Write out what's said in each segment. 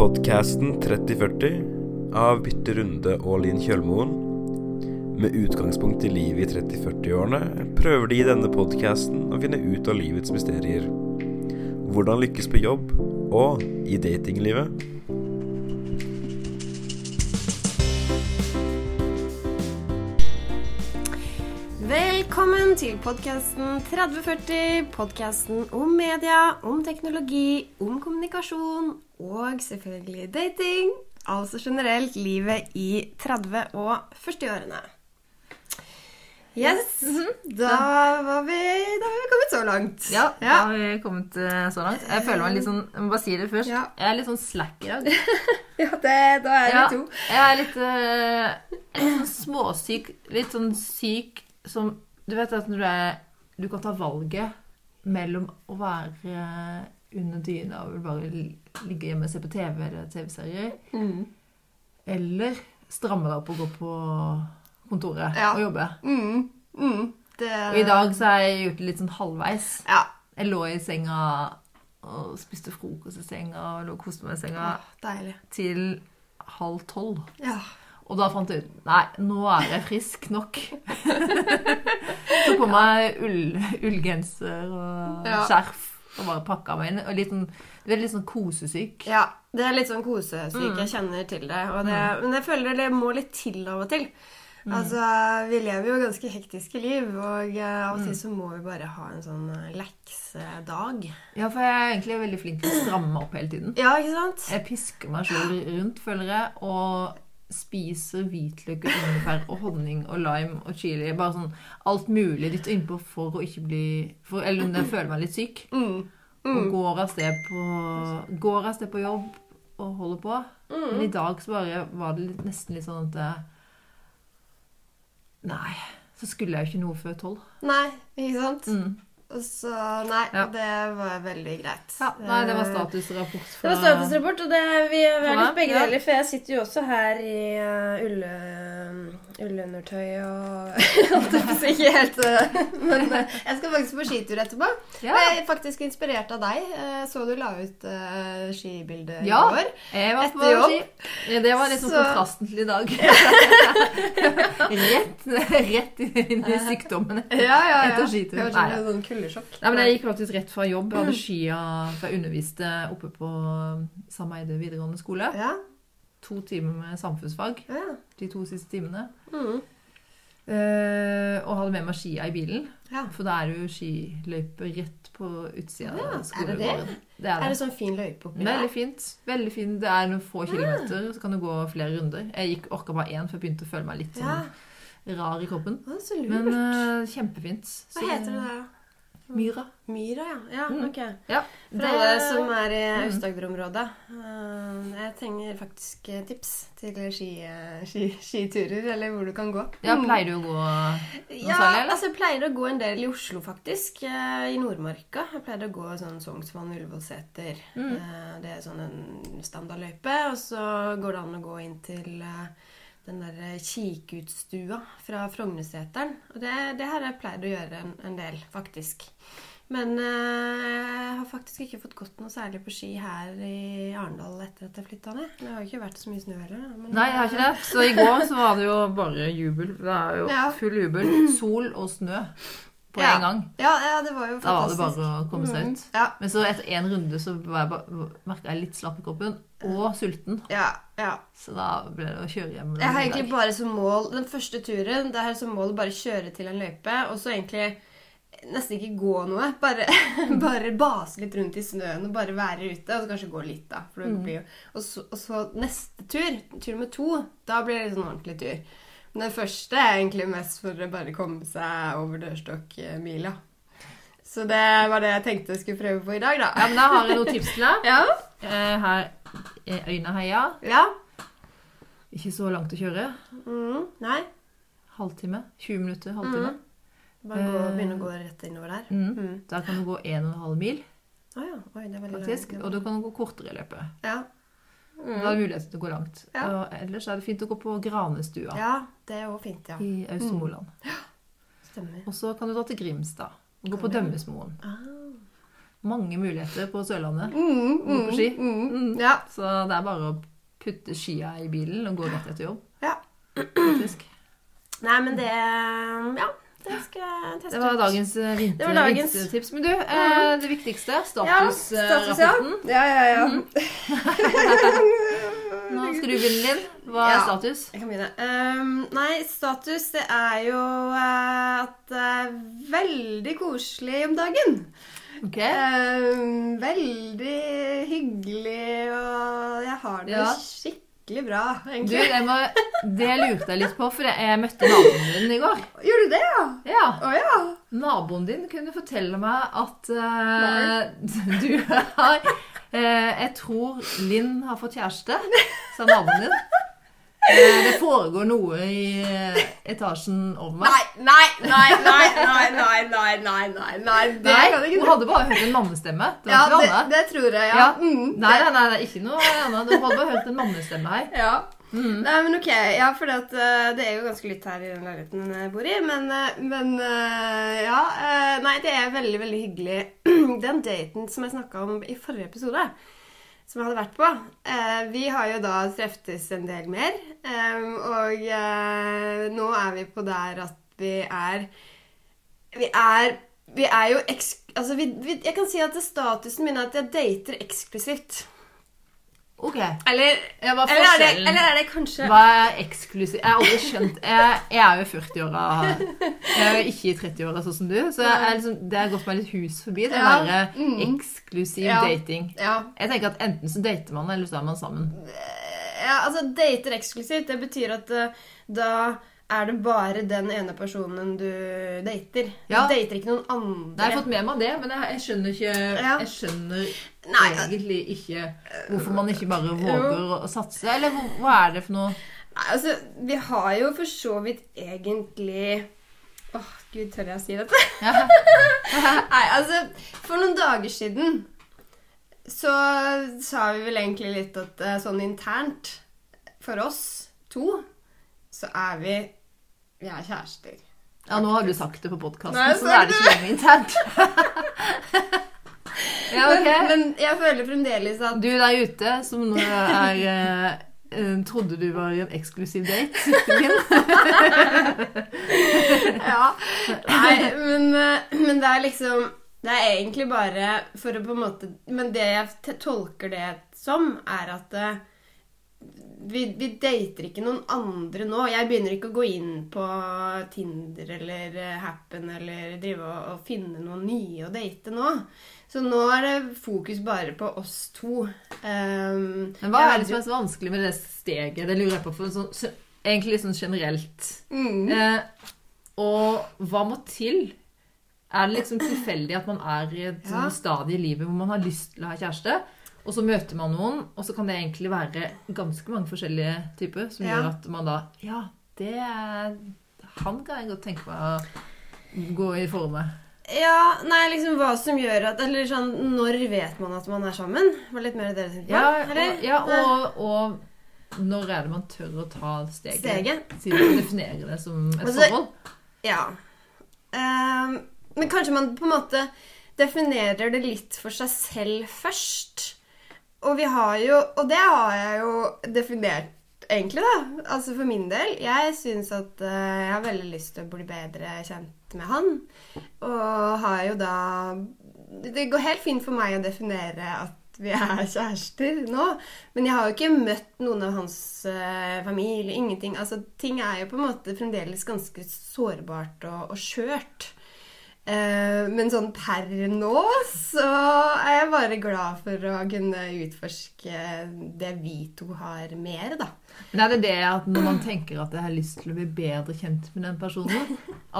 Podkasten 3040 av Bytte Runde og Linn Kjølmoen. Med utgangspunkt i livet i 30-40-årene prøver de i denne podkasten å finne ut av livets mysterier. Hvordan lykkes på jobb og i datinglivet. Velkommen til podkasten 3040. Podkasten om media, om teknologi, om kommunikasjon og selvfølgelig dating. Altså generelt livet i 30- og 40-årene. Yes. Da var vi Da har vi kommet så langt. Ja, da har vi kommet eh, så langt. Jeg føler meg litt sånn Jeg må bare si det først. Ja. Jeg er litt sånn slack i dag. Ja, det, da er vi Ja, to. jeg er litt, eh, litt sånn småsyk. Litt sånn syk som Du vet at når du er Du kan ta valget mellom å være under dyna og bare ligge hjemme og se på TV eller TV-serier, Mm. eller stramme deg opp og gå på kontoret Ja. og jobbe. Mm. Mm. Det, Og i dag så har jeg gjort det litt sånn halvveis. Ja. Jeg lå i senga og spiste frokost i senga og lå og koste meg i senga Åh, til halv tolv. Ja. Og da fant jeg ut Nei, nå er jeg frisk nok. Tok på meg ull, ullgenser og Ja. skjerf og bare pakka meg inn. Og litt sånn, du er litt sånn kosesyk. Ja, det er litt sånn kosesyk. Mm. Jeg kjenner til det. Det Men jeg føler det må litt til av og til. Mm. Altså, Vi lever jo ganske hektiske liv, og eh, av og Mm. til så må vi bare ha en sånn eh, leksedag. Ja, for jeg er egentlig veldig flink til å stramme opp hele tiden. Ja, ikke sant? Jeg pisker meg sjøl rundt, føler jeg, og spiser hvitløk og ingefær og honning og lime og chili. Bare sånn alt mulig dytter innpå for å ikke bli for, Eller om jeg føler meg litt syk. Mm. Og går av på, går av sted på jobb og holder på. Mm. Men i dag så bare var det litt, nesten litt sånn at Nei, så skulle jeg jo ikke noe før tolv. Nei, ikke sant? Mm. Så Nei, Ja. det var veldig greit. Ja, nei, det var statusrapport. statusrapport Det var statusrapport, og det, vi, vi er litt begge ja. deler. For jeg sitter jo også her i uh, ulle, ullundertøy og å si ikke helt uh, Men uh, jeg skal faktisk på skitur etterpå. Ja. Jeg er faktisk inspirert av deg. Uh, så du la ut uh, skibilde i Ja. går. Jeg var Etter på jobb. ski. Det var liksom Så- kontrasten til i dag. rett, rett inn i sykdommen Ja, ja, ja. Etter skitur. Det var Nei, sånn, ja. sånn kuldesjokk. Nei, men Jeg gikk faktisk rett fra jobb. Jeg hadde skia, for jeg underviste oppe på Sameide videregående skole. Ja. To timer med samfunnsfag ja. de to siste timene. Mm. Eh, og hadde med meg skia i bilen. ja. For da er det jo skiløype rett på utsida Ja, av er det det? Det er Er det. sånn fin løype oppi der? Veldig fint. Veldig fint. Det er noen få kilometer, så kan du gå flere runder. Jeg gikk orka bare én, for jeg begynte å føle meg litt sånn rar i kroppen. Så. Men uh, kjempefint. Hva heter det da? Myra. Myra, ja. Ja, Mm. ok. Ja. For alle som er i Mm. Aust-Agder-området. eh, jeg trenger faktisk eh, tips til ski, eh, ski, skiturer, eller hvor du kan gå. Ja, Mm. pleier du å gå noe Ja, særlig, eller? altså jeg pleier å gå en del i Oslo, faktisk. I Nordmarka. Jeg pleier å gå sånn Sognsvann, Ullevålseter. Mm. Det er sånn en standardløype. Og så går det an å gå inn til den der kikkutstua fra Frognerseteren. Og det, det har jeg pleid å gjøre en, en del, faktisk. Men eh, jeg har faktisk ikke fått gått noe særlig på ski her i Arendal etter at jeg flytta ned. Det har jo ikke vært så mye snø heller. men- Nei, jeg har ikke det. Så i går så var det jo bare jubel. Det er jo full jubel. Sol og snø på Ja. en gang. Ja, ja, det var jo Da var det bare å komme seg ut. ut. Ja, Men så etter én runde så merka jeg litt slapp i kroppen. Og sulten. ja, ja. Så da ble det å kjøre hjem. Jeg har egentlig bare som mål Den første turen det er som mål å bare kjøre til en løype, og så egentlig nesten ikke gå noe. Bare, bare base litt rundt i snøen og bare være ute. Og så kanskje gå litt, da. For det Mm. blir jo, og, så, og så neste tur, tur med to, da blir det sånn ordentlig tur. Den første er egentlig mest for å bare komme seg over dørstokkmila. Så det var det jeg tenkte jeg skulle prøve på i dag, da. Ja, men da har jeg noen tips til deg. Ja. Eh, Her er Øyneheia. ja. Ikke så langt å kjøre. Mm, nei. Halvtime. 20 minutter. Halvtime. Bare gå, Eh. begynne å gå rett innover der. Mm. Mm. Da kan du gå 1,5 mil, Ah, ja. Oi, det er veldig faktisk. langt. Og du kan gå kortere i løpet. Ja. Da er det mulighet til å gå langt. Ja. Og ellers er det fint å gå på Granestua ja, det er òg fint, ja. i Austre Moland. Stemmer. Og så kan du dra til Grimstad og gå på? Dømmesmoen. Ah. mange muligheter på Sørlandet. Mm, Gå på ski. Mm, Mm. Ja. Så det er bare å putte skia i bilen og gå rett etter jobb. Ja. Faktisk. Nei, men det Ja, det skal jeg teste Det var ut. dagens eh, Det var dagens. vintertips. Men du, eh, det viktigste, Ja, status, ja. statusrapporten. Ja, ja, ja. Nå du begynne, Linn. Hva er Ja. status? Jeg kan begynne. Um, nei, status det er jo eh, at det er veldig koselig om dagen. Ok. Um, veldig hyggelig, og jeg har det Ja. skikkelig bra, Du, egentlig. jeg må, det lurte jeg litt på, for jeg møtte naboen din i går. Gjorde du det, ja? Ja, Oh, ja. Naboen din kunne fortelle meg at uh, du har Jeg tror Linn har fått kjæreste, sa naboen din. Eh, det foregår noe i eh, etasjen over meg. Nei, nei, nei, nei, nei, nei, nei, nei, nei, nei. Hun hadde bare hørt en mannestemme. Det var Ja, ikke det, det tror jeg, ja. Ja. Mm, Nei, nei, nei, det er ikke noe annet. Du hadde bare hørt en mannestemme her. Ja. Mm. Nei, men ok. Ja, for det, er jo ganske lytt her i den leiligheten jeg bor i. Men, eh, men eh, ja. eh, Nei, det er veldig, veldig hyggelig. Den daten som jeg snakka om i forrige episode, som jeg hadde vært på eh, Vi har jo da treftes en del mer. eh, og eh, nå er vi på der at vi er Vi er vi er jo eks... Altså, vi, vi, jeg kan si at statusen min er at jeg dater eksklusivt. Ok. Eller, Ja, hva er eller, er det, eller er det kanskje Hva er eksklusiv? Jeg har aldri skjønt Jeg, jeg er jo i 40-åra. Jeg er jo ikke i 30-åra sånn som du, så jeg er liksom, det har gått meg litt hus forbi. Det Ja. derre Mm. eksklusiv Ja. dating. Ja. Jeg tenker at enten så dater man, eller så er man sammen. ja, altså dater eksklusivt, det betyr at uh, da er det bare den ene personen du dater. Du Ja. dater ikke noen andre. Nei, jeg har fått med meg det, men jeg, jeg skjønner ikke Ja. Jeg skjønner Nei, egentlig ikke hvorfor man ikke bare våger å, å satse. Eller hva, hva er det for noe Nei, altså, vi har jo for så vidt egentlig Åh, gud, tør jeg å si dette? Nei, altså, for noen dager siden så sa vi vel egentlig litt at eh, sånn internt for oss to, så er vi Vi er kjærester. Ja, nå har du sagt det på podkasten, så da er det ikke lenger internt. ja, ok. Men, jeg føler fremdeles at Du der ute som nå er eh, eh, Trodde du var i en eksklusiv date? Ja. Nei, men, eh, men det er liksom Det er egentlig bare for å på en måte Men det jeg tolker det som, er at eh, vi, vi dater ikke noen andre nå. Jeg begynner ikke å gå inn på Tinder eller eh, Happen eller drive og, og finne noen nye å date nå. Så nå er det fokus bare på oss to. Um, Men hva er det som er så vanskelig med det steget? Det lurer jeg på. For sånn, så- egentlig litt sånn generelt. Mm. Eh, og hva må til? Er det liksom tilfeldig at man er i et Ja. sånn stadie i livet hvor man har lyst til å ha kjæreste, og så møter man noen, og så kan det egentlig være ganske mange forskjellige typer som Ja. gjør at man da Ja, det er Han kan jeg godt tenke meg å gå i forhold med. Ja, nei, liksom hva som gjør at Eller sånn Når vet man at man er sammen? Var litt mer det dere tenkte på? Ja, og, ja og, og når er det man tør å ta steget? Steget? Siden man definerer det som et Altså, forhold? Ja. Um, men kanskje man på en måte definerer det litt for seg selv først. Og vi har jo Og det har jeg jo definert egentlig, da. Altså for min del. Jeg syns at eh, jeg har veldig lyst til å bli bedre kjent med han. Og har jo da Det går helt fint for meg å definere at vi er kjærester nå. Men jeg har jo ikke møtt noen av hans uh, familie. Ingenting. Altså, ting er jo på en måte fremdeles ganske sårbart og, og skjørt. Eh, men sånn per nå så er jeg bare glad for å kunne utforske det vi to har mer, da. Men er det det at når man tenker at jeg har lyst til å bli bedre kjent med den personen,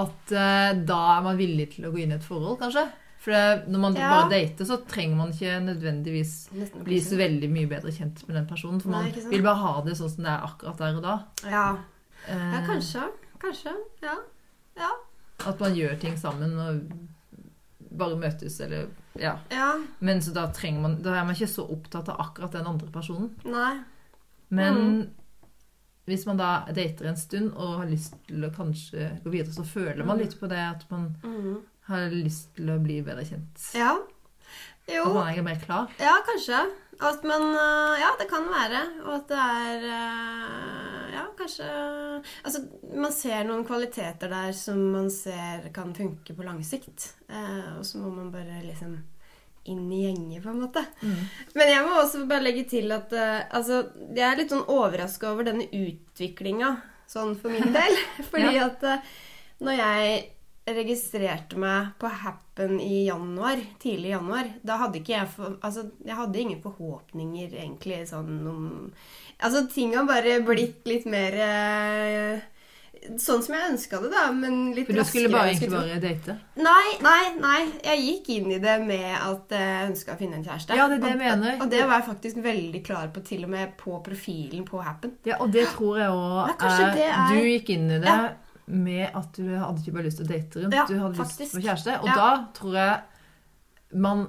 at eh, da er man villig til å gå inn i et forhold, kanskje? For det, når man Ja. bare dater, så trenger man ikke nødvendigvis bli så veldig mye bedre kjent med den personen. For Nei, man ikke vil bare ha det sånn som det er akkurat der og da. Ja. Eh, ja, kanskje. Kanskje. Ja. ja. At man gjør ting sammen og bare møtes, eller Ja. Ja. Men så da trenger man Da er man ikke så opptatt av akkurat den andre personen. Nei. Men Mm. hvis man da dater en stund og har lyst til å kanskje gå videre, så føler man Mm. litt på det at man mm. har lyst til å bli bedre kjent. Ja. Jo. At man er mer klar? Ja, kanskje. At man øh, Ja, det kan være. Og at det er øh, Ja, kanskje Altså, man ser noen kvaliteter der som man ser kan funke på lang sikt. Eh, og så må man bare liksom inn i gjengen, på en måte. Men jeg må også bare legge til at eh, altså, jeg er litt sånn overraska over denne utviklinga, sånn for min del. Fordi Ja. at eh, når jeg registrerte meg på Happen i januar, tidlig i januar, da hadde ikke jeg for, Altså, jeg hadde ingen forhåpninger egentlig sånn om Altså, ting har bare blitt litt mer eh, Sånn som jeg ønska det, da, men litt raskere. For du skulle bare ikke egentlig bare date? Nei, nei, nei. Jeg gikk inn i det med at jeg ønska å finne en kjæreste. Ja, det er det jeg mener. Og det var jeg faktisk veldig klar på, til og med på profilen på Happen. Ja, og det tror jeg òg Du gikk inn i det Ja. Med at du hadde ikke bare lyst til å date rundt, Ja, du hadde faktisk. lyst på kjæreste. Og Ja. da tror jeg man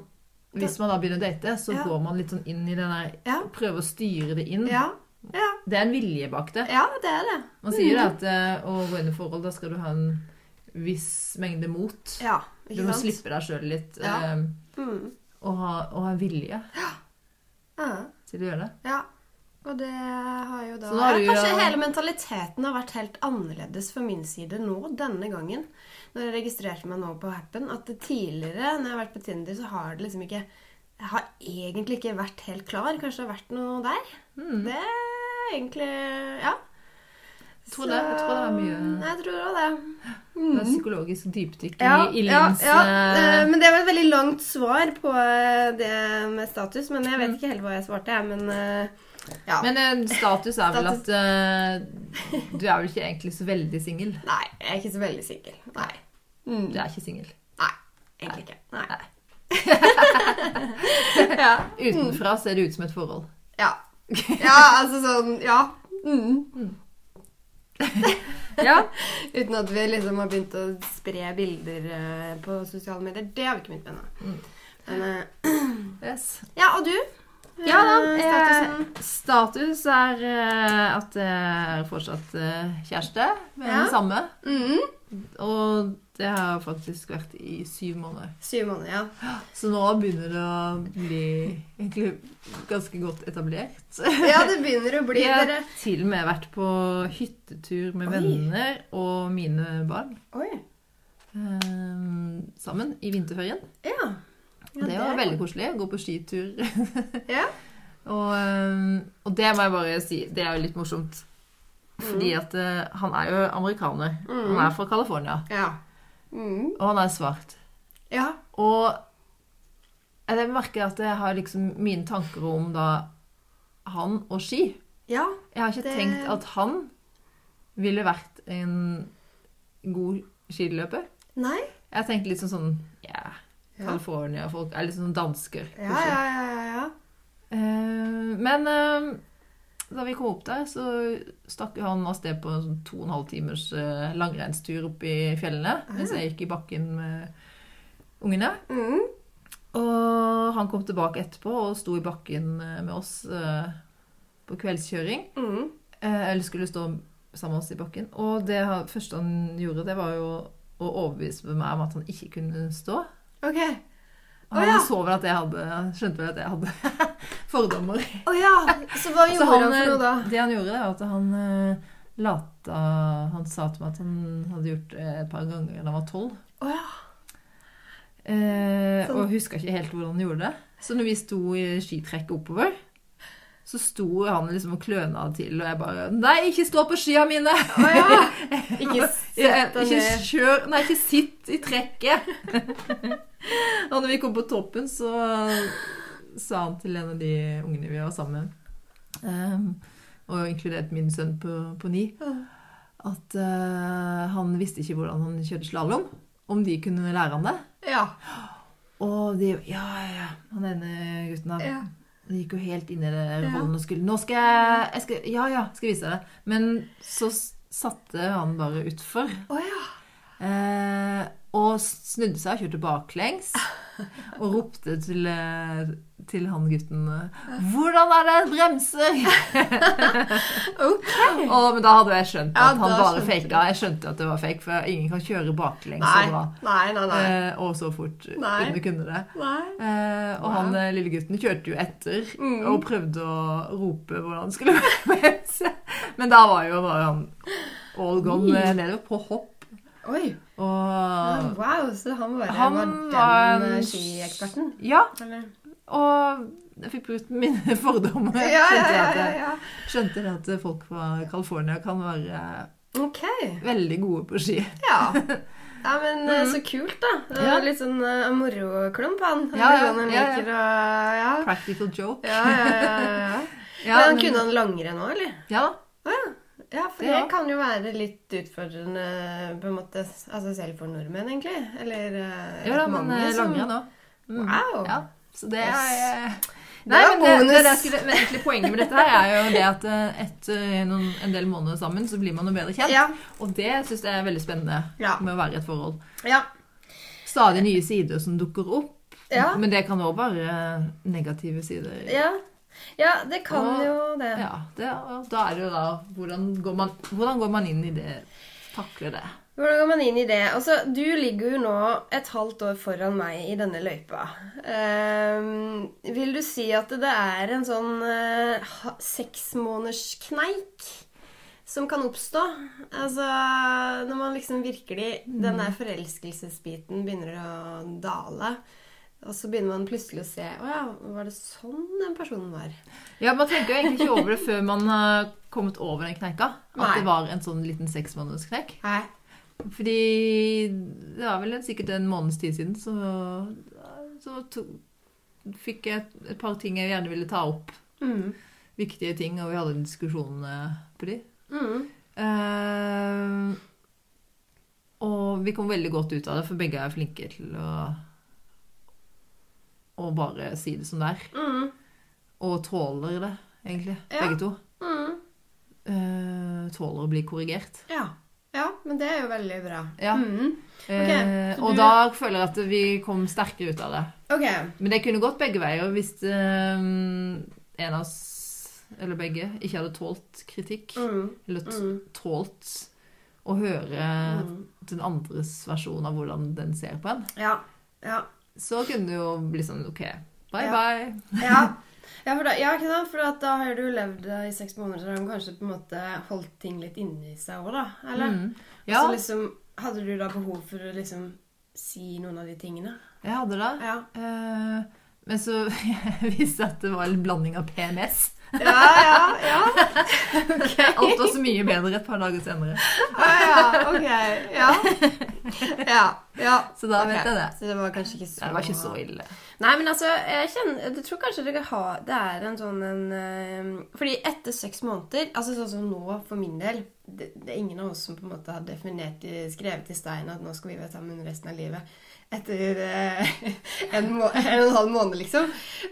Hvis man da begynner å date, så Ja. går man litt sånn inn i den der Ja. Prøver å styre det inn. Ja, ja, Det er en vilje bak det. ja det er det. Man sier det at eh, å gå inn i forhold, da skal du ha en viss mengde mot. Ja, Du må sant? slippe deg sjøl litt. Eh, Mm. og, ha, og ha vilje Ja, til å gjøre det. ja. Og det har jo da Så har ja, Kanskje jo- hele mentaliteten har vært helt annerledes for min side nå denne gangen. Når jeg registrerte meg nå på Happen. At tidligere, når jeg har vært på Tinder, så har det liksom ikke Jeg har egentlig ikke vært helt klar. Kanskje det har vært noe der. Mm. Det er egentlig Ja. Jeg tror det. Jeg tror det er mye- Jeg tror òg det. Det er psykologisk dypdykk i, Ja, i ja, Linns ja. eh, Eh, Men det var et veldig langt svar på eh, det med status. Men jeg vet ikke helt hva jeg svarte, jeg. Men ja. Men status er vel Status. at du er vel ikke egentlig så veldig singel. Nei, jeg er ikke så veldig singel. Nei. Mm. Du er ikke singel. Nei, egentlig ikke. Nei. Nei. ja. Utenfra ser det ut som et forhold. ja. Ja, altså sånn Ja. Mm. Ja. Uten at vi liksom har begynt å spre bilder eh, på sosiale medier. Det har vi ikke begynt med ennå. Mm. Men eh, Yes. Ja, og du? Ja da. Eh, Statusen? Status er eh, at jeg er fortsatt kjæreste med Ja. den samme. Mm. Og det har faktisk vært i syv måneder. Syv måneder, ja. Så nå begynner det å bli egentlig ganske godt etablert. Ja, det begynner å bli Jeg har dere. til og med vært på hyttetur med Oi. venner og mine barn. Oi. eh, sammen i vinterferien. Ja. Ja, det var veldig koselig. Gå på skitur. Ja. og, eh, og det må jeg bare si, det er jo litt morsomt. Fordi at uh, han er jo amerikaner. Mm. Han er fra California. Ja. Mm. Og han er svart. Ja. Og jeg merker at jeg har liksom mine tanker om da han og ski. Ja. Jeg har ikke Det- tenkt at han ville vært en god skiløper. Nei? Jeg tenkt litt sånn sånn Ja, Ja. California-folk er litt sånn dansker. Ja, ja, ja, ja, ja. Uh, men eh, da vi kom opp der, så stakk han av sted på en sånn to og en halv timers eh, langrennstur opp i fjellene. Mens jeg gikk i bakken med ungene. Mm. Og han kom tilbake etterpå og sto i bakken eh, med oss eh, på kveldskjøring. Mm. Eller skulle stå sammen med oss i bakken. Og det første han gjorde, det var jo å overbevise meg om at han ikke kunne stå. Ok. Han ja. så vel at jeg hadde skjønte vel at jeg hadde fordommer. Å ja. Så hva Så gjorde han, for noe da? Det han gjorde, var at han uh, lata Han sa til meg at han hadde gjort det et par ganger da han var tolv. Å ja. Eh, Sånn. Og huska ikke helt hvordan han gjorde det. Så når vi sto i skitrekket oppover, så sto han liksom og kløna til, og jeg bare Nei, ikke stå på skia mine! Oh, ja. Ikke sett deg ned. kjør Nei, ikke sitt i trekket! og når vi kom på toppen, så sa han til en av de ungene vi var sammen med, ehm, og inkludert min sønn på, på ni, at uh, han visste ikke hvordan han kjørte slalåm. Om de kunne lære han det. Ja. Og de Ja, ja, ja. Han ene gutten her Ja. Han gikk jo helt inn i det rollen og skulle Nå skal jeg, jeg skal, Ja, ja, skal vise deg det. Men så satte han bare utfor. Oh, ja. Eh, Og snudde seg og kjørte baklengs. Og ropte til, eh, til han gutten eh, 'Hvordan er det en bremser?' Ok. Og, men da hadde jeg skjønt Ja, at han bare faka. Jeg skjønte at det var fake, for ingen kan kjøre baklengs Nei, så bra. nei, nei. nei. Eh, og så fort Nei. uten du kunne det. Eh, og han eh, lille gutten kjørte jo etter Mm. og prøvde å rope hvordan han skulle bremse. Men da var jo bare han all gone mm. nedover på hopp. Oi. Og Wow, så han bare Han var den en- eh, skieksperten? ja, Eller? Og jeg fikk brukt mine fordommer. Ja, ja, ja, skjønte det at folk fra California kan være okay. veldig gode på ski. Ja. Ja, men mm. så kult, da. Det var. Litt sånn uh, moroklump, han. Ja, ja. Practical joke. Ja, ja, ja, men han kunne han langrenn òg, eller? Ja, Ja, for det kan jo være litt utfordrende på en måte, altså selv for nordmenn, egentlig. Eller uh, ja da, men eh, langrenn òg. Mm. Wow. Ja, så det er eh, Nei, men det, det, det skulle, men egentlig poenget med dette her er jo det at eh, etter noen, en del måneder sammen, så blir man jo bedre kjent. Ja. Og det syns jeg er veldig spennende Ja. med å være i et forhold. Ja. Stadig nye sider som dukker opp. Men det kan òg være negative sider. ja. Ja, det kan Og- jo det. Ja, det, da er det jo da hvordan går, man, hvordan går man inn i det? Takler det? Hvordan går man inn i det? Altså, Du ligger jo nå et halvt år foran meg i denne løypa. Um, vil du si at det er en sånn uh, seksmånederskneik som kan oppstå? Altså, når man liksom virkelig Den der forelskelsesbiten begynner å dale. Og så begynner man plutselig å se Å ja, var det sånn den personen var? Ja, Man tenker jo egentlig ikke over det før man har kommet over den kneika. At Nei. det var en sånn liten seksmånederskneik. Fordi det var vel sikkert en måneds tid siden, så, så to, fikk jeg et, et par ting jeg gjerne ville ta opp. Mm. Viktige ting, og vi hadde en diskusjon eh, på de. Mm. Uh, og vi kom veldig godt ut av det, for begge er flinke til å, å bare si det som det er. Mm. Og tåler det, egentlig. Ja. Begge to. Mm. Uh, tåler å bli korrigert. Ja. Men det er jo veldig bra. Ja. Mm. Eh, så og du- da føler jeg at vi kom sterkere ut av det. Okay. Men det kunne gått begge veier hvis eh, en av oss, eller begge, ikke hadde tålt kritikk. Mm. Eller Mm. tålt å høre Mm. den andres versjon av hvordan den ser på en. Ja. Ja. Så kunne det jo bli sånn OK, bye bye. Ja. Ja, for da, ja, ikke sant? For da har du levd eh, i seks måneder, så har de kanskje på en måte holdt ting litt inni seg òg, da? Eller? Mm. Ja, Så liksom, hadde du da behov for å liksom si noen av de tingene? jeg hadde det. Ja. Eh, men så jeg visste at det var en blanding av PMS. Ja, ja, ja. Okay. Alt var så mye bedre et par dager senere. Ah, ja, ok. Ja. Ja. ja. Så da okay. vet jeg det. Så det var kanskje ikke så Det var ikke så ille. Nei, men altså, jeg kjenner Jeg tror kanskje det, kan ha, det er en sånn en eh, Fordi etter seks måneder Altså sånn som nå, for min del det, det er ingen av oss som på en måte har definert skrevet i stein at nå skal vi være sammen resten av livet. Etter eh, en, må, en og en halv måned, liksom.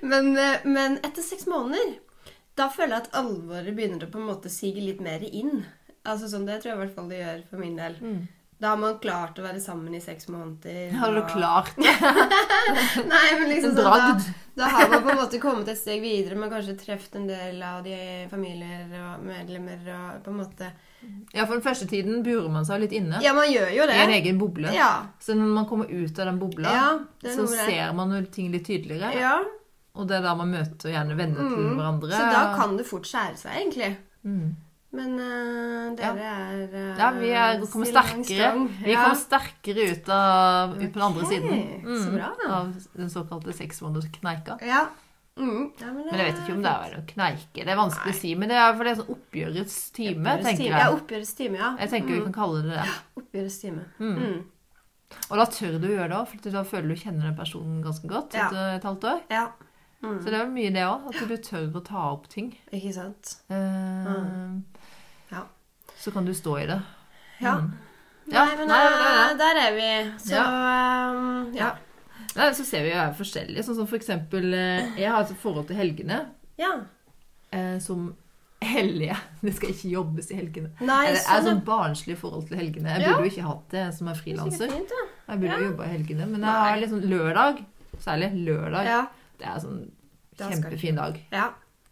Men, eh, men etter seks måneder, da føler jeg at alvoret begynner å på en måte sige litt mer inn. Altså sånn, Det tror jeg i hvert fall det gjør for min del. Da har man klart å være sammen i seks måneder. Har du og- klart Nei, men liksom sånn, da, da har man på en måte kommet et steg videre. Man har kanskje truffet en del av de familier og medlemmer og på en måte Ja, for den første tiden burer man seg litt inne. Ja, man gjør jo det. I en egen boble. Ja. Så når man kommer ut av den bobla, Ja, så det. ser man jo ting litt tydeligere. ja. Og det er da man møter gjerne venner til Mm. hverandre. Så da kan det fort skjære seg, egentlig. mm. Men uh, dere er uh, Ja, vi er, kommer sterkere. Vi ja. kommer sterkere ut, av, ut på den andre siden. Mm. så bra. Av den såkalte seksmånederskneika. Ja. Mm. ja men, Men jeg vet ikke om det er å kneike. Det er vanskelig å si. Men det er for det er sånn oppgjørets time, tenker Ja, jeg. oppgjørets time, ja. Jeg tenker vi Mm. kan kalle det det. Oppgjørets time. Mm. Mm. Og da tør du å gjøre det òg, for da føler du kjenner den personen ganske godt Ja. etter et halvt år. Ja. Mm. Så det er mye det òg, at du tør å ta opp ting. Ikke sant? Eh, Mm. Ja. Så kan du stå i det. Ja. Mm. Ja, Nei, men nei, nei, eh, der er vi. Så eh, ja. Nei, så ser vi jo er forskjellige. Sånn som for eksempel eh, Jeg har et forhold til helgene Ja. eh, som hellige. Det skal ikke jobbes i helgene. Nei, Det er sånn, sånn barnslig forhold til helgene. Jeg Ja. burde jo ikke hatt det som er ja. frilanser. Ja. Jeg burde Ja. jo jobbe i helgene, men jeg Nei. har liksom lørdag, særlig lørdag, Ja. Det er sånn Da kjempefin dag. ja.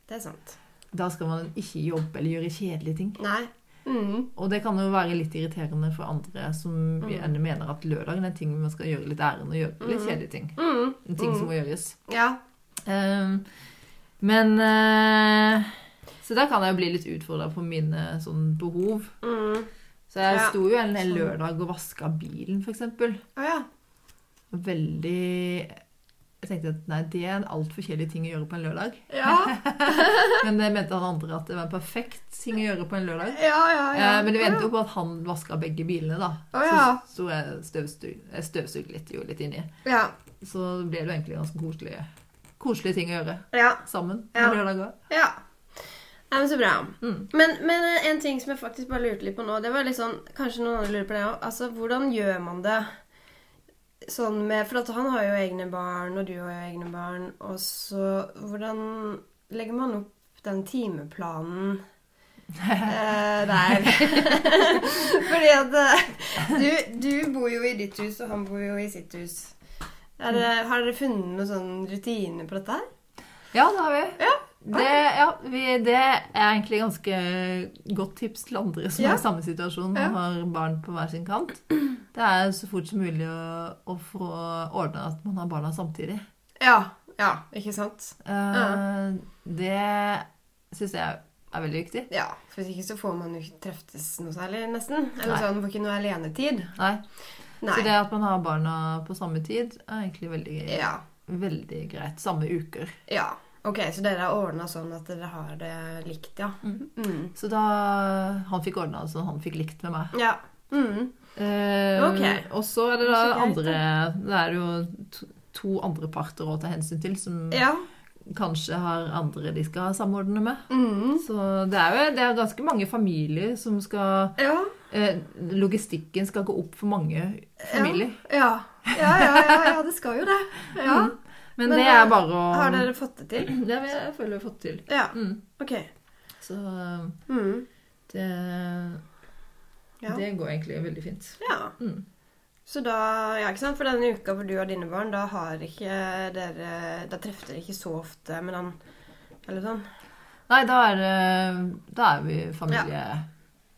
Det er sant. Da skal man ikke jobbe eller gjøre kjedelige ting. Nei. Mm. Og det kan jo være litt irriterende for andre som Mm. gjerne mener at lørdagen er en ting man skal gjøre litt ærend og gjøre litt kjedelige ting. Mm. En ting som Mm. må gjøres. Ja. Um, men uh, Så der kan jeg jo bli litt utfordra på mine sånn behov. Mm. Så jeg Ja. sto jo en Sånn. lørdag og vaska bilen, f.eks. Å ja. Veldig Jeg tenkte at nei, det er en altfor kjedelig ting å gjøre på en lørdag. Ja. Men det mente han andre at det var en perfekt ting å gjøre på en lørdag. Ja, ja, ja. Eh, Men det endte jo på at han vaska begge bilene, da. Oh, ja. Så sto jeg støvsug, jeg litt, jo litt inni. Ja. Så ble det jo egentlig ganske koselige, koselige ting å gjøre Ja. sammen Ja. på lørdag òg. ja. Nei, men så bra. Mm. Men, men en ting som jeg faktisk bare lurte litt på nå, det var litt sånn Kanskje noen andre lurer på det òg. Altså, hvordan gjør man det sånn med For at han har jo egne barn, og du har jo egne barn. Og så Hvordan legger man opp den timeplanen eh, der? Fordi at eh, du, du bor jo i ditt hus, og han bor jo i sitt hus. Det, har dere funnet noen sånn rutine på dette her? Ja, det har vi. Ja. Det, ja, vi, det er egentlig ganske godt tips til andre som Ja. er i samme situasjon og Ja. har barn på hver sin kant. Det er så fort som mulig å, å få ordna at man har barna samtidig. Ja. Ja, ikke sant? Eh, Det syns jeg er veldig viktig. Ja, for hvis ikke så får man jo ikke treftes noe særlig, nesten. Eller Nei. sånn, får ikke noe alenetid. Nei. Nei. Så det at man har barna på samme tid, er egentlig veldig, Ja. veldig greit. Samme uker. ja. Ok, så dere har ordna sånn at dere har det likt, ja. Mm. Mm. Så da Han fikk ordna det så han fikk likt med meg. Ja. Mm. Eh, okay. Og så er det da greit, andre Det er jo to, to andre parter å ta hensyn til, som Ja. kanskje har andre de skal samordne med. Mm. Så det er jo det er ganske mange familier som skal Ja. eh, Logistikken skal gå opp for mange familier. Ja. Ja, ja, ja, ja, det skal jo det. Ja. Men, Men, det er bare å Har dere fått det til? Ja, vi- jeg føler vi har fått det til. Ja. Mm. Ok. Så Mm. det, Ja. det går egentlig veldig fint. ja. Mm. Så da, ja, ikke sant? For denne uka hvor du har dine barn, da har ikke dere Da treffer dere ikke så ofte med han Eller sånn? Nei, da er, da er vi familie.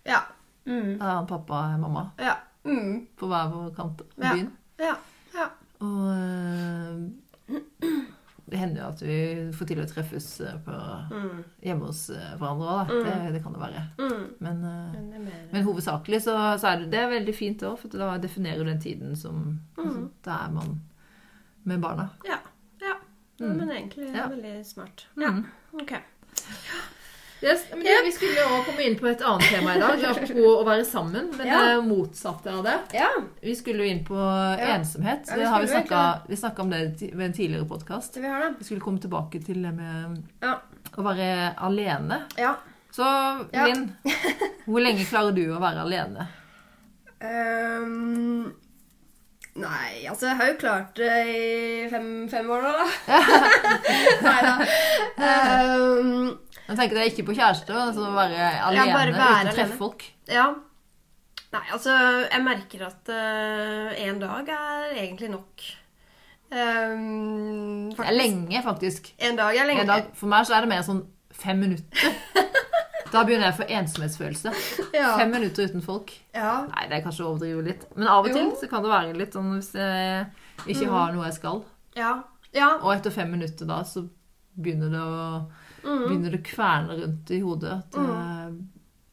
Ja. Mm. Da er han pappa og mamma Ja. Mm. på hver vår kant av byen. Ja. Ja. Og eh, det hender jo at vi får til å treffes eh, på, Mm. hjemme hos eh, hverandre òg, da. Mm. Det, det kan det være. Mm. Men, eh, Men det men hovedsakelig så, så er det, det er veldig fint òg, for da definerer du den tiden som altså, Mm. Da er man med barna. Ja. ja. Mm. Men egentlig Ja. veldig smart. Ja. ok Ok. Yes, men yep. Vi skulle jo komme inn på et annet tema i dag, apropos å være sammen. Men Ja. det motsatte av det. Ja. Vi skulle jo inn på ensomhet. Ja, vi det har vi snakka om det ved en tidligere podkast. Vi. Vi skulle komme tilbake til det med Ja. å være alene. Ja. Så Ja. Linn, hvor lenge klarer du å være alene? Um, nei, altså jeg har jo klart det i fem, fem år nå, da. nei da. Ehm, Jeg tenker deg ikke på kjæreste, altså være alene bare være uten å treffe folk. ja. Nei, altså jeg merker at én dag er egentlig nok. Um, Det er lenge, faktisk. En dag er lenge. En dag, for meg så er det mer sånn fem minutter. Da begynner jeg å få ensomhetsfølelse. Ja. Fem minutter uten folk. Ja. Nei, det er kanskje å overdrive litt. Men av og til Jo. så kan det være litt sånn hvis jeg ikke Mm. har noe jeg skal. Ja. ja. Og etter fem minutter da så begynner det å Mm. begynner det å kverne rundt i hodet. At mm.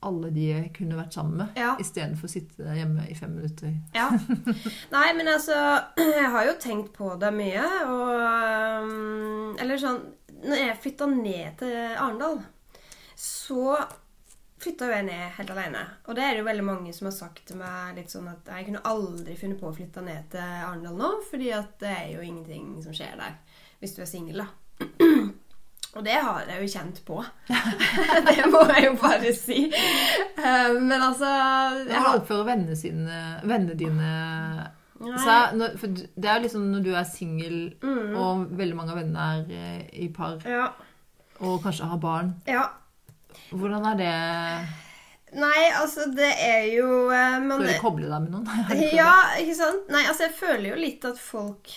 alle de jeg kunne vært sammen med, Ja. istedenfor å sitte hjemme i fem minutter. Ja. Nei, men altså Jeg har jo tenkt på det mye, og um, Eller sånn Når jeg flytta ned til Arendal, så flytta jo jeg ned helt alene. Og det er det jo veldig mange som har sagt til meg litt sånn at jeg kunne aldri funnet på å flytte ned til Arendal nå, fordi at det er jo ingenting som skjer der hvis du er singel, da. Og det har jeg jo kjent på. det må jeg jo bare si. Eh, Men altså jeg Hvordan har, oppfører vennene, sine, vennene dine for Det er jo liksom når du er singel, Mm. og veldig mange av vennene er eh, i par, Ja. og kanskje har barn. ja. Hvordan er det Nei, altså, det er jo eh, man, Prøver å koble deg med noen. Ja, ikke sant? Nei, altså, jeg føler jo litt at folk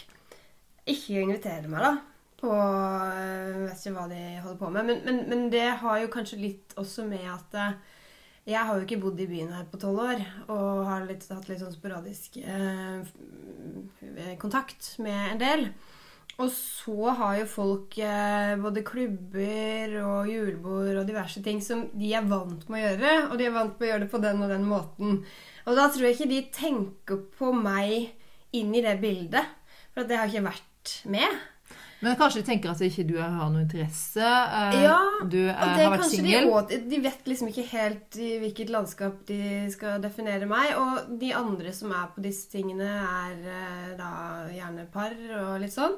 ikke inviterer meg, da. På eh, Jeg vet ikke hva de holder på med. Men, men, men det har jo kanskje litt også med at eh, jeg har jo ikke bodd i byen her på tolv år. Og har litt, hatt litt sånn sporadisk eh, kontakt med en del. Og så har jo folk eh, både klubber og julebord og diverse ting som de er vant med å gjøre. Og de er vant med å gjøre det på den og den måten. Og da tror jeg ikke de tenker på meg inn i det bildet. For at jeg har ikke vært med. Men kanskje de tenker at ikke du har noe interesse. eh, Ja, du er, Og det har vært singel? de, de vet liksom ikke helt i hvilket landskap de skal definere meg. Og de andre som er på disse tingene, er eh, da gjerne par og litt sånn.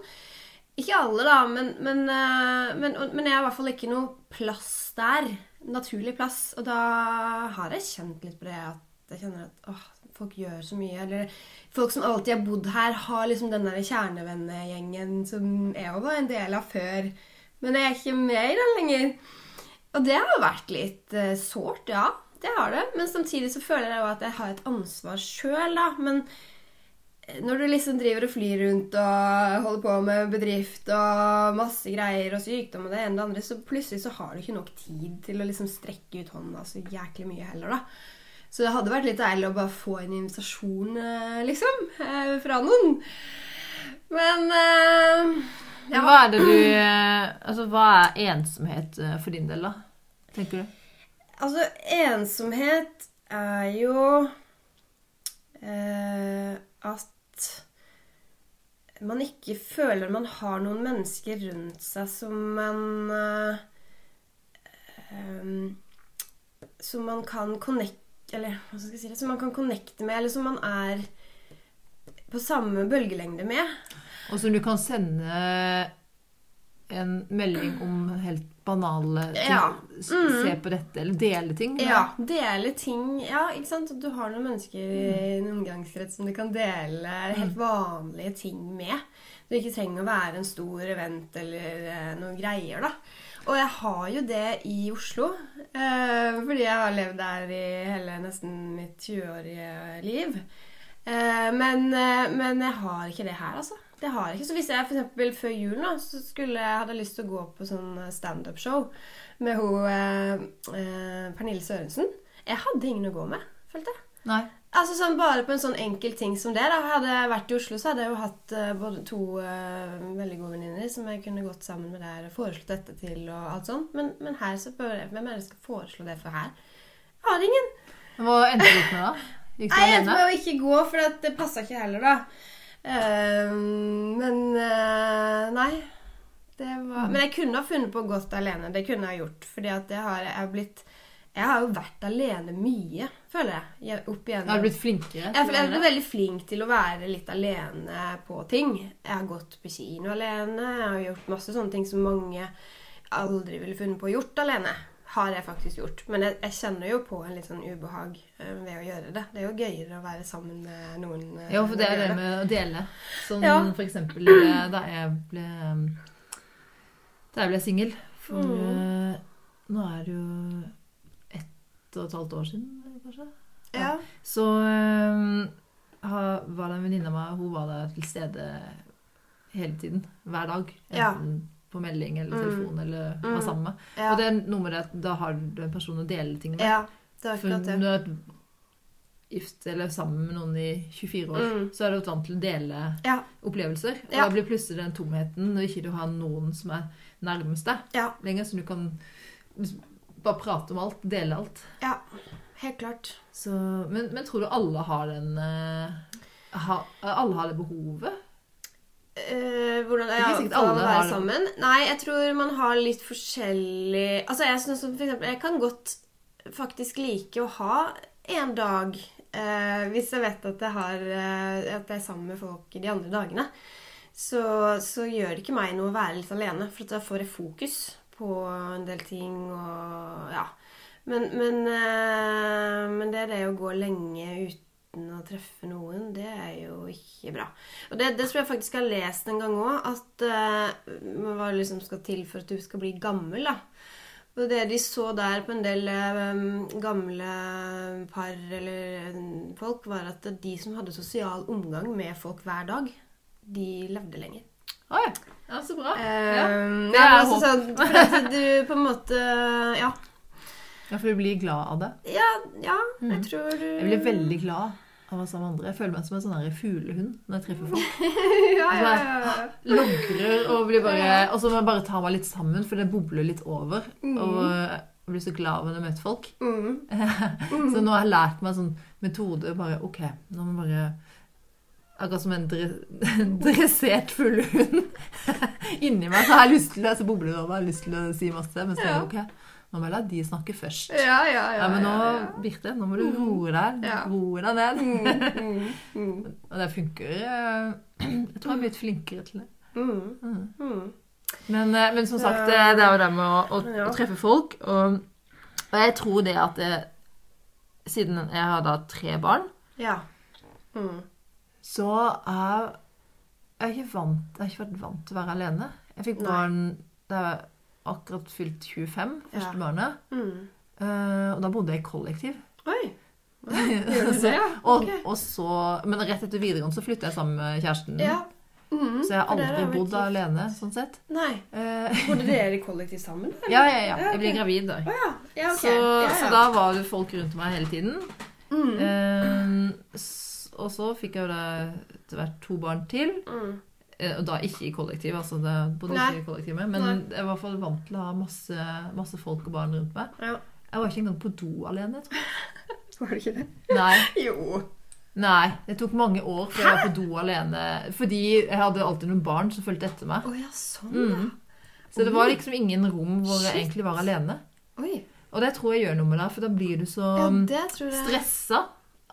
Ikke alle, da, men, men, eh, men, men jeg har i hvert fall ikke noe plass der. Naturlig plass. Og da har jeg kjent litt på det at jeg kjenner at åh, folk gjør så mye. Eller folk som alltid har bodd her, har liksom den der kjernevennegjengen som jeg var en del av før. Men jeg er ikke med i den lenger. Og det har vært litt uh, sårt, ja. Det har det. Men samtidig så føler jeg jo at jeg har et ansvar sjøl, da. Men eh, når du liksom driver og flyr rundt og holder på med bedrift og masse greier og sykdom og det ene og det andre, så plutselig så har du ikke nok tid til å liksom strekke ut hånda så jæklig mye heller, da. Så det hadde vært litt deilig å bare få en invitasjon, eh, liksom, eh, fra noen. Men eh, Men Hva er det du Altså, hva er ensomhet for din del, da? Tenker du? Altså, ensomhet er jo eh, at man ikke føler man har noen mennesker rundt seg som man eh, Som man kan connecte Eller hva skal jeg si det? Som man kan connecte med, eller som man er på samme bølgelengde med. Og som du kan sende en melding om helt banale ting. Ja. Mm. Se på dette, eller dele ting. med. Ja, dele ting. Ja, ikke sant? Du har noen mennesker i en omgangskrets som du kan dele helt vanlige ting med. Du ikke trenger å være en stor event eller eh, noen greier, da. Og jeg har jo det i Oslo. Eh, fordi jeg har levd der i hele nesten mitt 20-årige liv. Eh, men, eh, men jeg har ikke det her, altså. Det har jeg ikke. Så hvis jeg eksempel før jul nå, så skulle jeg hadde lyst til å gå på sånn standup-show med hun eh, eh, Pernille Sørensen Jeg hadde ingen å gå med, følte jeg. Nei. Altså sånn Bare på en sånn enkel ting som det. da Hadde jeg vært i Oslo, så hadde jeg jo hatt uh, både to uh, veldig gode venninner som jeg kunne gått sammen med der og foreslått dette til. og alt sånt Men, men her så bør jeg Hvem er det som skal foreslå det for her? Jeg har ingen. Hva endte du opp med, da? Gikk du Nei, jeg endte alene? med å ikke gå, for det passa ikke heller, da. Uh, men eh, nei. Det var, men jeg kunne ha funnet på gått alene. Det kunne jeg gjort. Fordi at jeg har, jeg har blitt Jeg har jo vært alene mye, føler jeg. opp igjen. Har du blitt flinkere? Jeg jeg ble veldig flink til å være litt alene på ting. Jeg har gått på kino alene. Jeg har gjort masse sånne ting som mange aldri ville funnet på å gjort alene. Har jeg faktisk gjort. Men jeg, jeg kjenner jo på en litt sånn ubehag eh, ved å gjøre det. Det er jo gøyere å være sammen med noen. eh, Ja, for det er det med å dele. Som Ja. for eksempel eh, da jeg ble Da jeg ble singel. For Mm. nå er det jo ett og et halvt år siden, kanskje. Ja. Så eh, var det en venninne av meg, hun var der til stede hele tiden. Hver dag. Enten på melding eller Mm. telefon eller var Mm. sammen med. Og det er noe med det at da har du en person å dele ting med. ja. Det er For akkurat når det. du er gift eller sammen med noen i 24 år, Mm. så er du vant til å dele Ja. opplevelser. Og Ja. da blir plutselig den tomheten når ikke du har noen som er nærmest deg Ja. lenger, så du kan bare prate om alt, dele alt. ja. Helt klart. Så, men, men tror du alle har den eh, ha, Alle har det behovet? Eh, hvordan Ikke ja, sikkert alle har sammen? Nei, jeg tror man har litt forskjellig Altså, jeg synes som for eksempel Jeg kan godt faktisk like å ha en dag eh, hvis jeg vet at jeg, har, eh, at jeg er sammen med folk de andre dagene. Så, så gjør det ikke meg noe å være litt alene, for da får jeg fokus på en del ting og Ja. Men, men, eh, men det er det å gå lenge uten å treffe noen, det er jo ikke bra. Og det, det tror jeg faktisk jeg har lest en gang òg, at uh, hva liksom skal til for at du skal bli gammel. da. Og det de så der på en del um, gamle par eller eh, folk, var at de som hadde sosial omgang med folk hver dag, de levde lenger. Oi, ja, så bra. Um, Ja. ja, det er altså, håp. sånn, du på en måte Ja. Ja, for du blir glad av det. Ja, ja Mm. jeg tror du Jeg blir veldig glad av å sammen med andre. Jeg føler meg som en sånn fuglehund når jeg treffer folk. ja, ja, ja, ja. Logrer og blir bare Og så må jeg bare ta meg litt sammen, for det bobler litt over. Og jeg blir så glad når jeg møter folk. Mm. Så nå har jeg lært meg sånn metode bare OK, nå må jeg bare Akkurat som en dressert fuglehund inni meg. Så har jeg lyst til det, så bobler det over. Jeg har lyst til å si masse. Men så er det OK, nå må jeg la de snakke først. Ja, ja, ja. Ja, men nå, ja, ja. Birte, nå må du roe deg. Roe deg ned. Mm, mm, mm, Og det funker. eh, Jeg tror jeg er blitt flinkere til det. mm, Mm. mm. Men, eh, men som sagt, det det er jo det med å, å, å treffe folk. Og, og jeg tror det at det, siden jeg har da tre barn, Ja. Mm. så er jeg ikke vant, jeg har ikke vært vant til å være alene. Jeg fikk barn da jeg akkurat fylt 25, første barnet. Mm. Uh, og da bodde jeg i kollektiv. Oi. Ja, Gjør du det, ja? Og, og så, men rett etter videregående så flyttet jeg sammen med kjæresten. Ja. Mm, Så jeg har aldri bodd alene, sånn sett. Nei. Eh, Bodde dere i kollektiv sammen? ja, ja, ja. Jeg ble gravid da. Oh, ja. ja. ok. Så, så da var det folk rundt meg hele tiden. mm. Uh, og så fikk jeg jo da etter hvert to barn til. Mm. Eh, Og da ikke i kollektiv, altså det bodde Nei. ikke i kollektiv. Men Nei. jeg var i hvert fall vant til å ha masse, masse folk og barn rundt meg. Ja. Jeg var ikke engang på do alene, tror jeg. Var det ikke det? Nei. Jo. Nei, det tok mange år før jeg var på do alene. Fordi jeg hadde alltid noen barn som fulgte etter meg. Oh, ja, sånn, Mm. Så det var liksom ingen rom hvor jeg egentlig var alene. Oi. Og det tror jeg gjør noe med deg, for da blir du så Ja, stressa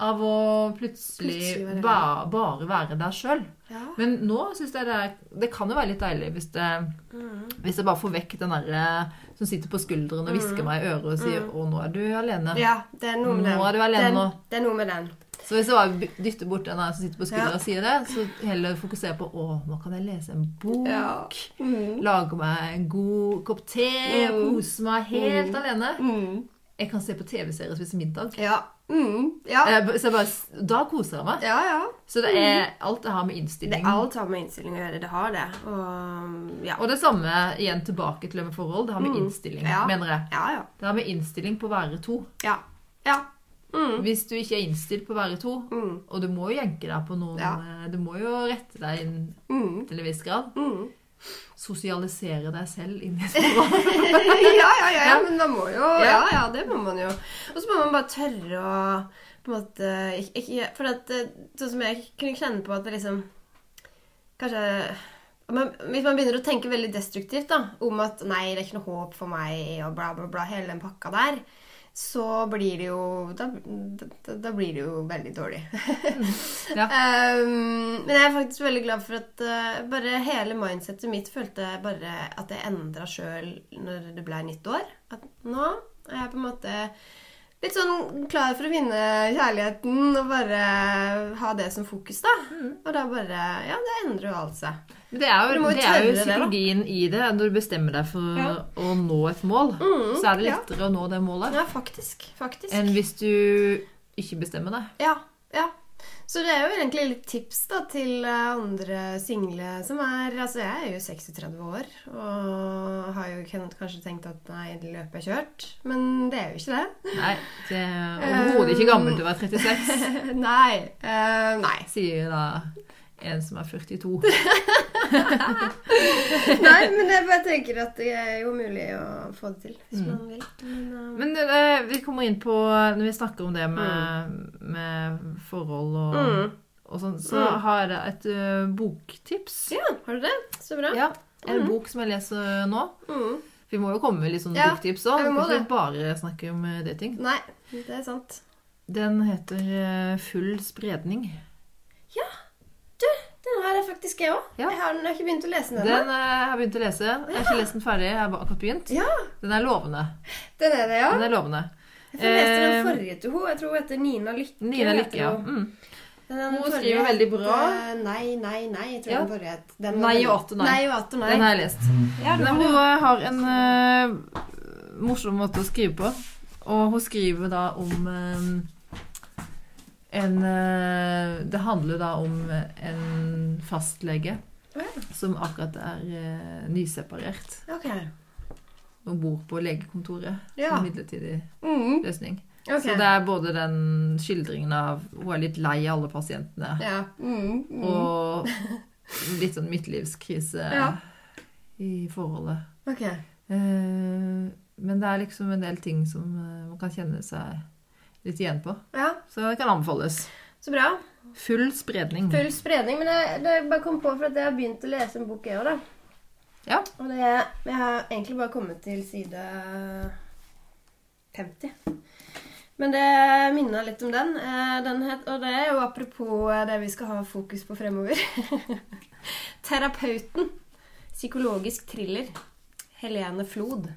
av å plutselig, Plutselig være ba, bare være der sjøl. Ja. Men nå syns jeg det er Det kan jo være litt deilig hvis det Mm. Hvis jeg bare får vekk den derre som sitter på skulderen og hvisker meg i øret og sier 'Å, nå er du alene'. ja, det er noe med den. Nå er du alene den. Det er noe med den. Så hvis jeg bare dytter bort den som sitter på skulderen Ja. og sier det, så heller fokusere på 'Å, nå kan jeg lese en bok'. Ja. Mm. Lage meg en god kopp te, Mm. kose meg helt Mm. alene. Mm. Jeg kan se på TV-serier og spise middag. Ja. Mm. Ja. Eh, Så bare, da koser jeg meg. ja, ja. Så det er alt det har med Det innstilling er alt har med innstilling å gjøre. Det har det. Og ja. Og det samme igjen tilbake til det med forhold. Det har med Mm. innstilling, Ja. mener jeg. Ja, ja. Det har med innstilling på å være to. Ja. Ja. Mm. Hvis du ikke er innstilt på å være to, Mm. og du må jo jenke deg på noen eh, Du må jo rette deg inn Mm. til en viss grad. Mm. Sosialisere deg selv inn i et forhold. ja, ja, ja, ja, men da må jo Ja. Ja, det må man jo. Og så må man bare tørre å på en måte ikke, ikke, For at, eh, sånn som jeg kunne kjenne på at det liksom Kanskje man, Hvis man begynner å tenke veldig destruktivt da, om at 'nei, det er ikke noe håp for meg', og bla, bla, bla, hele den pakka der, så blir det jo Da, da, da blir det jo veldig dårlig. Ja. Um, men jeg er faktisk veldig glad for at uh, bare hele mindsetet mitt følte jeg bare at jeg endra sjøl når det ble nytt år. At nå er jeg på en måte litt sånn klar for å vinne kjærligheten og bare ha det som fokus, da. Mm. Og da bare Ja, det endrer jo alt seg. Men det er jo, jo det er jo psykologien det, i det. Når du bestemmer deg for Ja. å nå et mål, Mm, så er det ja. lettere å nå det målet Ja, faktisk. Faktisk. enn hvis du ikke bestemmer deg. Ja, ja. Så det er jo egentlig litt tips da til eh, andre single som er Altså, jeg er jo 36 år og har jo kanskje tenkt at nei, det løpet er kjørt. Men det er jo ikke det. Nei, det er overhodet ikke gammelt å være 36, nei. Uh, nei. sier da en som er 42. Nei, men jeg bare tenker at det er jo mulig å få det til hvis Mm. man vil. Men, uh... Men uh, vi kommer inn på Når vi snakker om det med, med forhold og, mm. og sånn, så Mm. har jeg et uh, boktips. Ja, har du det? Så bra. Ja, En Mm. bok som jeg leser nå. Mm. Vi må jo komme med litt sånne Ja, boktips ja, òg. vi må ikke bare snakke om det dating. Nei, det er sant. Den heter eh, Full spredning. Den har jeg faktisk, jeg òg. Ja. Jeg, har- jeg ikke begynt å lese den Den ennå. eh, har jeg begynt å lese. Jeg har ikke lest den ferdig, jeg har akkurat begynt. Ja, Den er lovende. den er det, ja. Den er lovende. Jeg leste den Eh, forrige til henne. Jeg tror hun heter Nina Lykke. Nina Lykke, ja. hun. Mm. Den, den Hun forrige skriver veldig bra. eh, Nei, nei, nei. Jeg tror Ja. den forrige het den Nei og atter nei. Nei og atter nei. Den har jeg lest. Ja, den, hun det. har en uh, morsom måte å skrive på. Og hun skriver da om eh, en eh, Det handler da om en fastlege okay. som akkurat er eh, nyseparert. Okay. Og bor på legekontoret Ja. som midlertidig Mm. løsning. Okay. Så det er både den skildringen av Hun er litt lei av alle pasientene. Ja. Mm. Mm. Og litt sånn midtlivskrise Ja. i forholdet. Ok. Eh, men det er liksom en del ting som man kan kjenne seg litt igjen på. Ja, Så det kan anbefales. så bra. Full spredning. Full spredning. Men jeg, det bare kom på for at jeg har begynt å lese en bok, jeg òg, da. Ja. Og det, jeg har egentlig bare kommet til side 50. Men det minna litt om den. Eh, den het, og det er jo apropos eh, det vi skal ha fokus på fremover. Terapeuten. Psykologisk thriller. Helene Flod.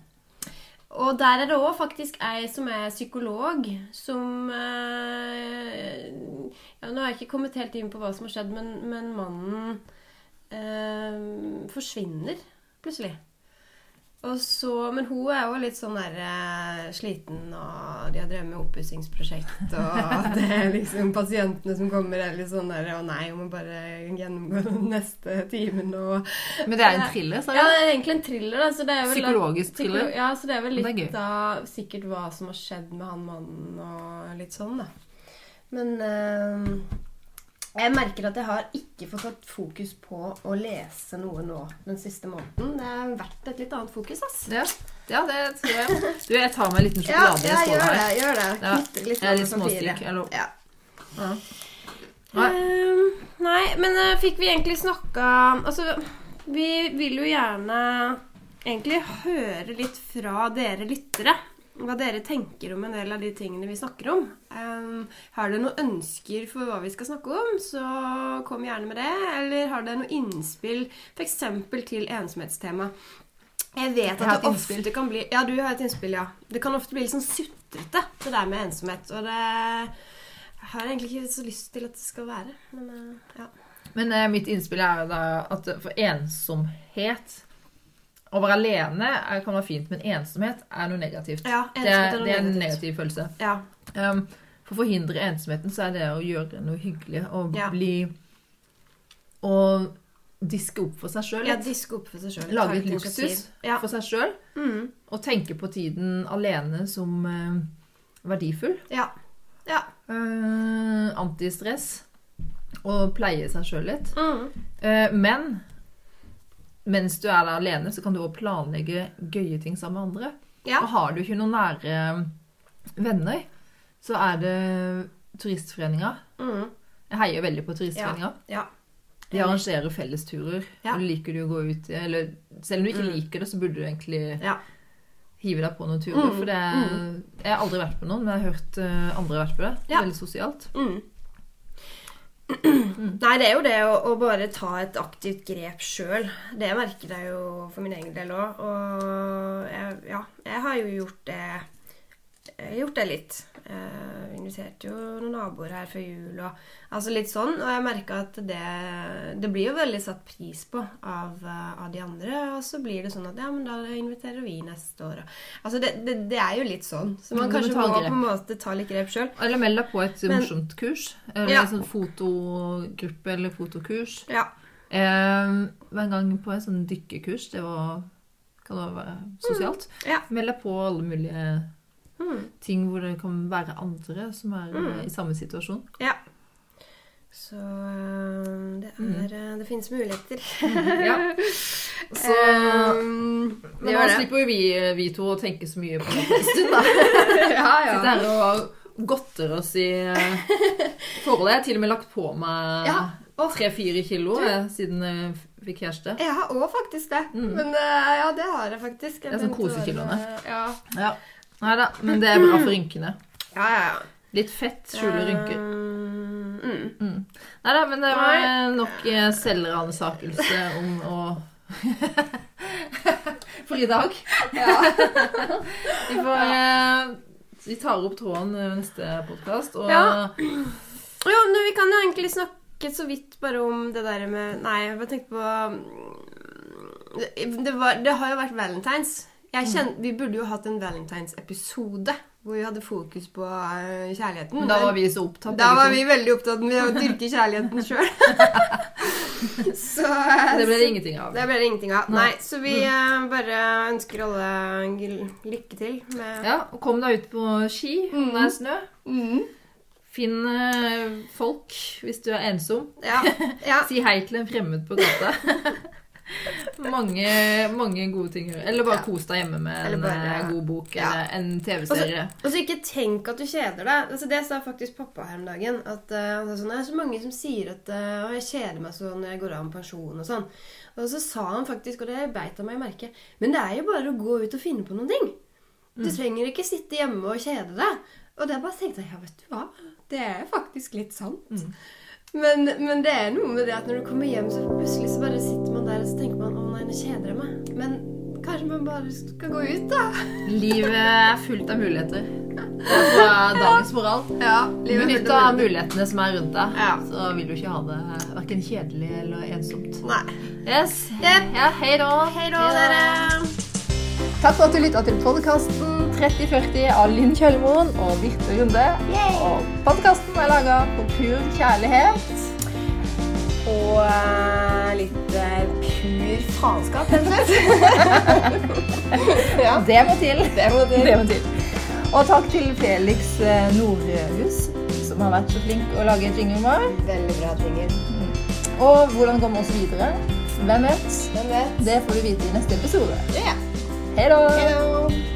Og der er det òg faktisk ei som er psykolog, som eh, ja, Nå har jeg ikke kommet helt inn på hva som har skjedd, men, men mannen eh, forsvinner plutselig. Og så, men hun er jo litt sånn der eh, sliten, og de har drevet med oppussingsprosjekt, og det er liksom pasientene som kommer er litt sånn der Å nei, hun må bare gjennomgå den neste timen og Men det er en thriller, sa Ja, det er egentlig en thriller. Er Psykologisk thriller? Psykolo- Ja, så det er vel litt av sikkert hva som har skjedd med han mannen og litt sånn, da. Men eh, jeg merker at jeg har ikke fått tatt fokus på å lese noe nå den siste måneden. Det har vært et litt annet fokus, ass. Ja. ja, det tror jeg. Du, jeg tar meg en liten sjokolade. ja jeg gjør det. Gjør det. Ja, litt Jeg er litt småstykk. Jeg lo- Ja. Ja. Nei. Ehm, nei, men uh, fikk vi egentlig snakka Altså, vi vil jo gjerne egentlig høre litt fra dere lyttere. Hva dere tenker om en del av de tingene vi snakker om. Um, har dere noen ønsker for hva vi skal snakke om, så kom gjerne med det. Eller har dere noe innspill f.eks. til ensomhetstema? Jeg vet at jeg det innspill. ofte kan bli Ja, du har et innspill, ja. Det kan ofte bli litt sånn sutrete, det der med ensomhet. Og det jeg har egentlig ikke så lyst til at det skal være. Men eh, ja. Men eh, mitt innspill er jo da at for ensomhet Å være alene er, kan være fint, men ensomhet er noe negativt. ja det, ensomhet er, noe det er en negativt. negativ følelse. Ja. Um, for å forhindre ensomheten så er det å gjøre noe hyggelig og Ja. bli Å diske opp for seg sjøl ja, diske opp for seg sjøl. Lage et luksus for seg sjøl. Mm. Og tenke på tiden alene som uh, verdifull. ja. Ja. Uh, antistress. Og pleie seg sjøl litt. Mm. Uh, men mens du er der alene, så kan du òg planlegge gøye ting sammen med andre. Ja. Og har du ikke noen nære venner, så er det Turistforeninga. Mm. Jeg heier veldig på Turistforeninga. ja. De arrangerer fellesturer. Ja. Og liker du å gå ut Eller selv om du ikke Mm. liker det, så burde du egentlig Ja. hive deg på noen turer. Mm, For det er, jeg har aldri vært på noen, men jeg har hørt eh, andre har vært på det. Ja. Veldig sosialt. Mm. Nei, det er jo det å, å bare ta et aktivt grep sjøl. Det merker jeg jo for min egen del òg. Og jeg, ja, jeg har jo gjort det gjort det litt. Vi inviterte jo noen naboer her før jul og altså litt sånn. Og jeg merka at det, det blir jo veldig satt pris på av, eh, av de andre. Og så blir det sånn at ja, men da inviterer vi neste år. Altså det, det, det er jo litt sånn. Så man Mm, kanskje må på en måte ta litt grep sjøl. Eller meld deg på et Men- morsomt kurs. Eller Ja. en sånn fotogruppe eller fotokurs. Ja. Eh, var en gang på en sånn dykkekurs. Det var kan det være sosialt. Ja. Meld deg på alle mulige Mm. ting hvor det kan være andre som er Mm. eh, i samme situasjon. Ja. Så øh, det er mm. Det finnes muligheter. Ja. Så Um, Men nå slipper jo vi, vi to å tenke så mye på det en stund, da. ja, Det her og godter oss i eh, forholdet. Jeg har til og med lagt på meg Ja. Tre-fire kilo eh, siden jeg fikk kjæreste. Jeg har òg faktisk det. Mm. Men ja, det har jeg faktisk. Jeg Det er sånn kosekiloene. Ja. Ja. Nei da, men det er bra for rynkene. ja, ja, ja. Litt fett skjuler rynker. Um, mm. Mm. Nei da, men det var nok eh, selvransakelse om å For i dag. vi får eh, Vi tar opp tråden i neste podkast, og Ja. Jo, men vi kan jo egentlig snakke så vidt bare om det der med Nei, jeg bare tenkte på det, det, var, det har jo vært valentines Jeg kjen- Vi burde jo hatt en valentines-episode hvor vi hadde fokus på eh, kjærligheten. Men da var vi så opptatt. da var vi veldig opptatt med å dyrke kjærligheten sjøl. så Det ble det ingenting av. det ble det ingenting av. Nei. Så vi mm. bare ønsker alle lykke til med Ja, og kom deg ut på ski når det er snø. Mm. Finn eh, folk hvis du er ensom. Ja. ja. Si hei til en fremmed på gata. Mange, mange gode ting. Eller bare Ja. kos deg hjemme med en bare- eh, god bok Ja. eller en TV-serie. Og så ikke tenk at du kjeder deg. Altså, det sa faktisk pappa her om dagen. At uh, det, er sånn, Det er så mange som sier at uh, jeg kjeder meg sånn når jeg går av med pensjon og sånn. Og så sa han faktisk, og det beit han meg merke, men det er jo bare å gå ut og finne på noen ting. Du trenger ikke sitte hjemme og kjede deg. Og det bare tenkte jeg, ja, vet du hva, det er faktisk litt sant. Men, men det er noe med det at når du kommer hjem, så plutselig så bare sitter der så tenker man å nei, nå kjeder jeg meg. Men kanskje man bare skal gå ut, da. Livet er fullt av muligheter. Det er dagens moral. Ja, Benytt av mulighetene som er rundt deg, Ja. så vil du ikke ha det hverken kjedelig eller ensomt. Nei. Yes. Yep. Ja, hei da. Hei da, dere. Takk for at du lytta til podkasten 3040 av Linn Kjølmoen og Birte Runde. Og podkasten er laga på pur kjærlighet. Og eh, litt eh, pur faenskap, rett og slett. ja, Det må til. det må til. Det må til. Og takk til Felix eh, Nordhus, som har vært så flink å lage jinglen vår. Veldig bra tinger. Og hvordan går vi oss videre? Hvem vet? Hvem vet? Det får du vite i neste episode. Ja. Hei! Hei da.